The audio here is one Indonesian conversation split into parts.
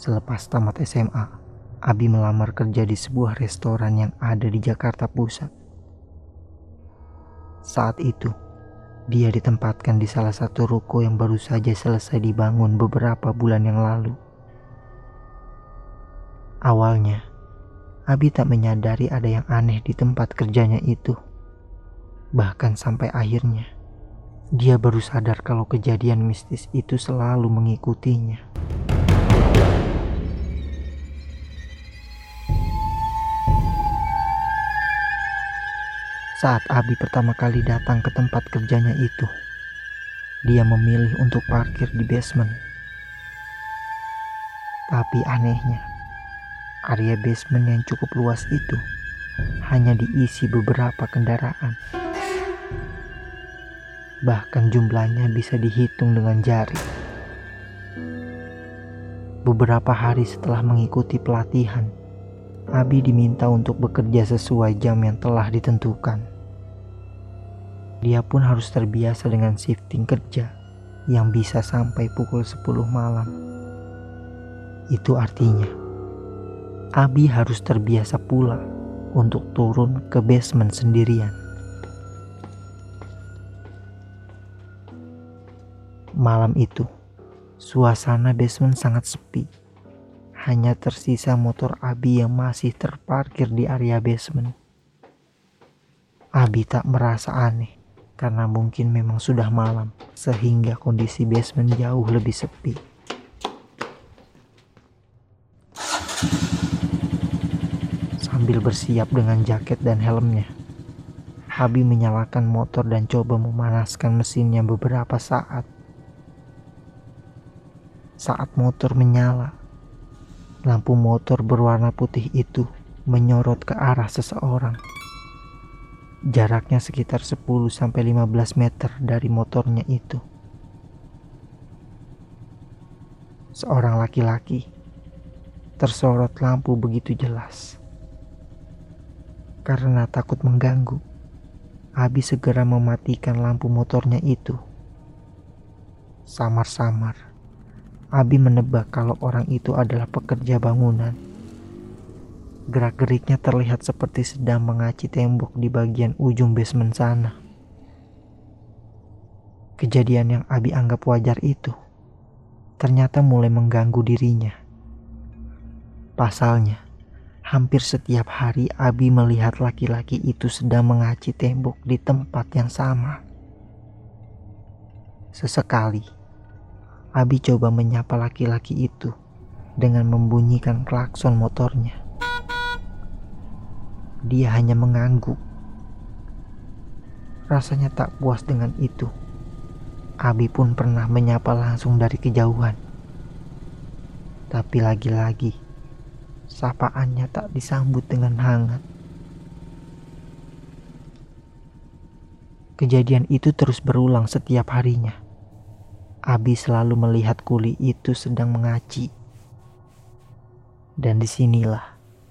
Selepas tamat SMA, Abi melamar kerja di sebuah restoran yang ada di Jakarta Pusat. Saat itu, dia ditempatkan di salah satu ruko yang baru saja selesai dibangun beberapa bulan yang lalu. Awalnya, Abi tak menyadari ada yang aneh di tempat kerjanya itu. Bahkan sampai akhirnya, dia baru sadar kalau kejadian mistis itu selalu mengikutinya. Saat Abi pertama kali datang ke tempat kerjanya itu, dia memilih untuk parkir di basement. Tapi anehnya, area basement yang cukup luas itu hanya diisi beberapa kendaraan. Bahkan jumlahnya bisa dihitung dengan jari. Beberapa hari setelah mengikuti pelatihan, Abi diminta untuk bekerja sesuai jam yang telah ditentukan. Dia pun harus terbiasa dengan shifting kerja yang bisa sampai pukul 10 malam. Itu artinya Abi harus terbiasa pula untuk turun ke basement sendirian. Malam itu, suasana basement sangat sepi hanya tersisa motor Abi yang masih terparkir di area basement. Abi tak merasa aneh karena mungkin memang sudah malam sehingga kondisi basement jauh lebih sepi. Sambil bersiap dengan jaket dan helmnya, Abi menyalakan motor dan coba memanaskan mesinnya beberapa saat. Saat motor menyala, Lampu motor berwarna putih itu menyorot ke arah seseorang. Jaraknya sekitar 10-15 meter dari motornya itu. Seorang laki-laki tersorot lampu begitu jelas. Karena takut mengganggu, Abi segera mematikan lampu motornya itu. Samar-samar Abi menebak kalau orang itu adalah pekerja bangunan. Gerak-geriknya terlihat seperti sedang mengaci tembok di bagian ujung basement sana. Kejadian yang Abi anggap wajar itu ternyata mulai mengganggu dirinya. Pasalnya, hampir setiap hari Abi melihat laki-laki itu sedang mengaci tembok di tempat yang sama. Sesekali, Abi coba menyapa laki-laki itu dengan membunyikan klakson motornya. Dia hanya mengangguk. Rasanya tak puas dengan itu. Abi pun pernah menyapa langsung dari kejauhan. Tapi lagi-lagi, sapaannya tak disambut dengan hangat. Kejadian itu terus berulang setiap harinya. Abi selalu melihat kuli itu sedang mengaci. Dan di sinilah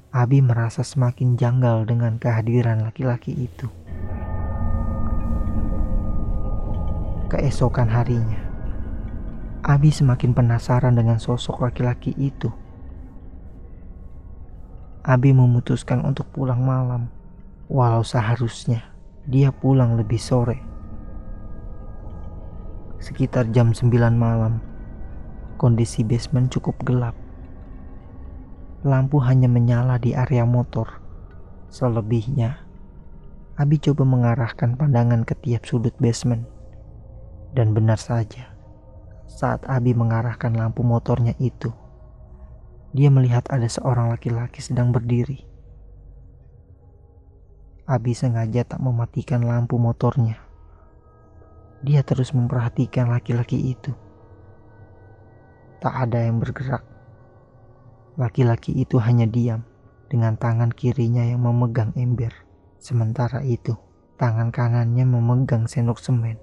Abi merasa semakin janggal dengan kehadiran laki-laki itu. Keesokan harinya, Abi semakin penasaran dengan sosok laki-laki itu. Abi memutuskan untuk pulang malam, walau seharusnya dia pulang lebih sore sekitar jam 9 malam. Kondisi basement cukup gelap. Lampu hanya menyala di area motor. Selebihnya, Abi coba mengarahkan pandangan ke tiap sudut basement. Dan benar saja, saat Abi mengarahkan lampu motornya itu, dia melihat ada seorang laki-laki sedang berdiri. Abi sengaja tak mematikan lampu motornya dia terus memperhatikan laki-laki itu. Tak ada yang bergerak. Laki-laki itu hanya diam dengan tangan kirinya yang memegang ember. Sementara itu, tangan kanannya memegang sendok semen.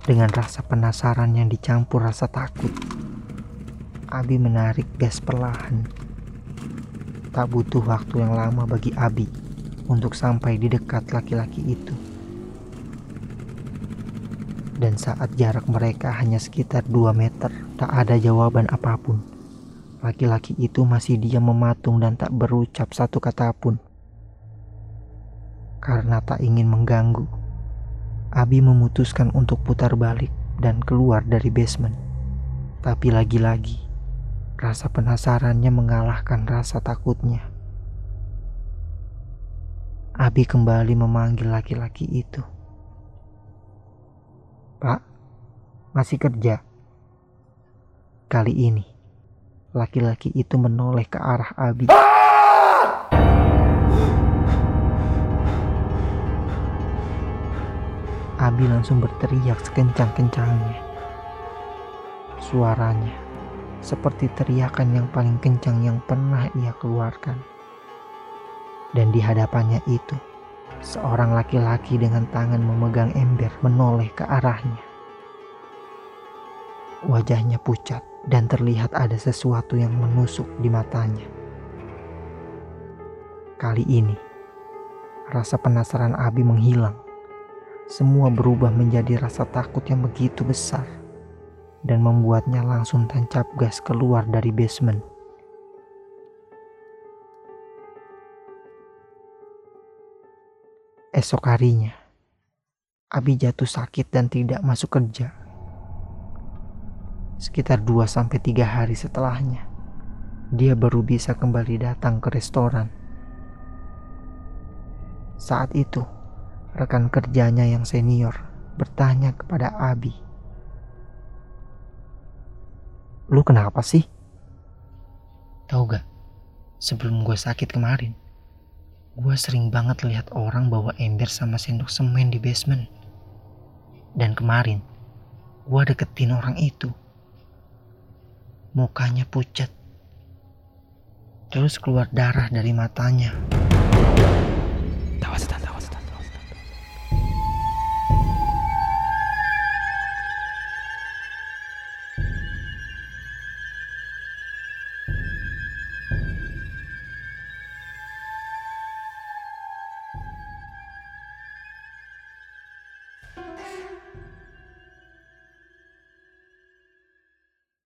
Dengan rasa penasaran yang dicampur rasa takut, Abi menarik gas perlahan. Tak butuh waktu yang lama bagi Abi untuk sampai di dekat laki-laki itu. Dan saat jarak mereka hanya sekitar 2 meter, tak ada jawaban apa pun. Laki-laki itu masih diam mematung dan tak berucap satu kata pun. Karena tak ingin mengganggu, Abi memutuskan untuk putar balik dan keluar dari basement. Tapi lagi-lagi, rasa penasarannya mengalahkan rasa takutnya. Abi kembali memanggil laki-laki itu. Pak, masih kerja? Kali ini, laki-laki itu menoleh ke arah Abi. Abi langsung berteriak sekencang-kencangnya. Suaranya seperti teriakan yang paling kencang yang pernah ia keluarkan. Dan di hadapannya itu, Seorang laki-laki dengan tangan memegang ember menoleh ke arahnya. Wajahnya pucat dan terlihat ada sesuatu yang menusuk di matanya. Kali ini, rasa penasaran Abi menghilang. Semua berubah menjadi rasa takut yang begitu besar dan membuatnya langsung tancap gas keluar dari basement. Esok harinya, Abi jatuh sakit dan tidak masuk kerja. Sekitar 2-3 hari setelahnya, dia baru bisa kembali datang ke restoran. Saat itu, rekan kerjanya yang senior bertanya kepada Abi. Lu kenapa sih? Tahu gak, sebelum gue sakit kemarin, gue sering banget lihat orang bawa ember sama sendok semen di basement. Dan kemarin, gue deketin orang itu. Mukanya pucat. Terus keluar darah dari matanya.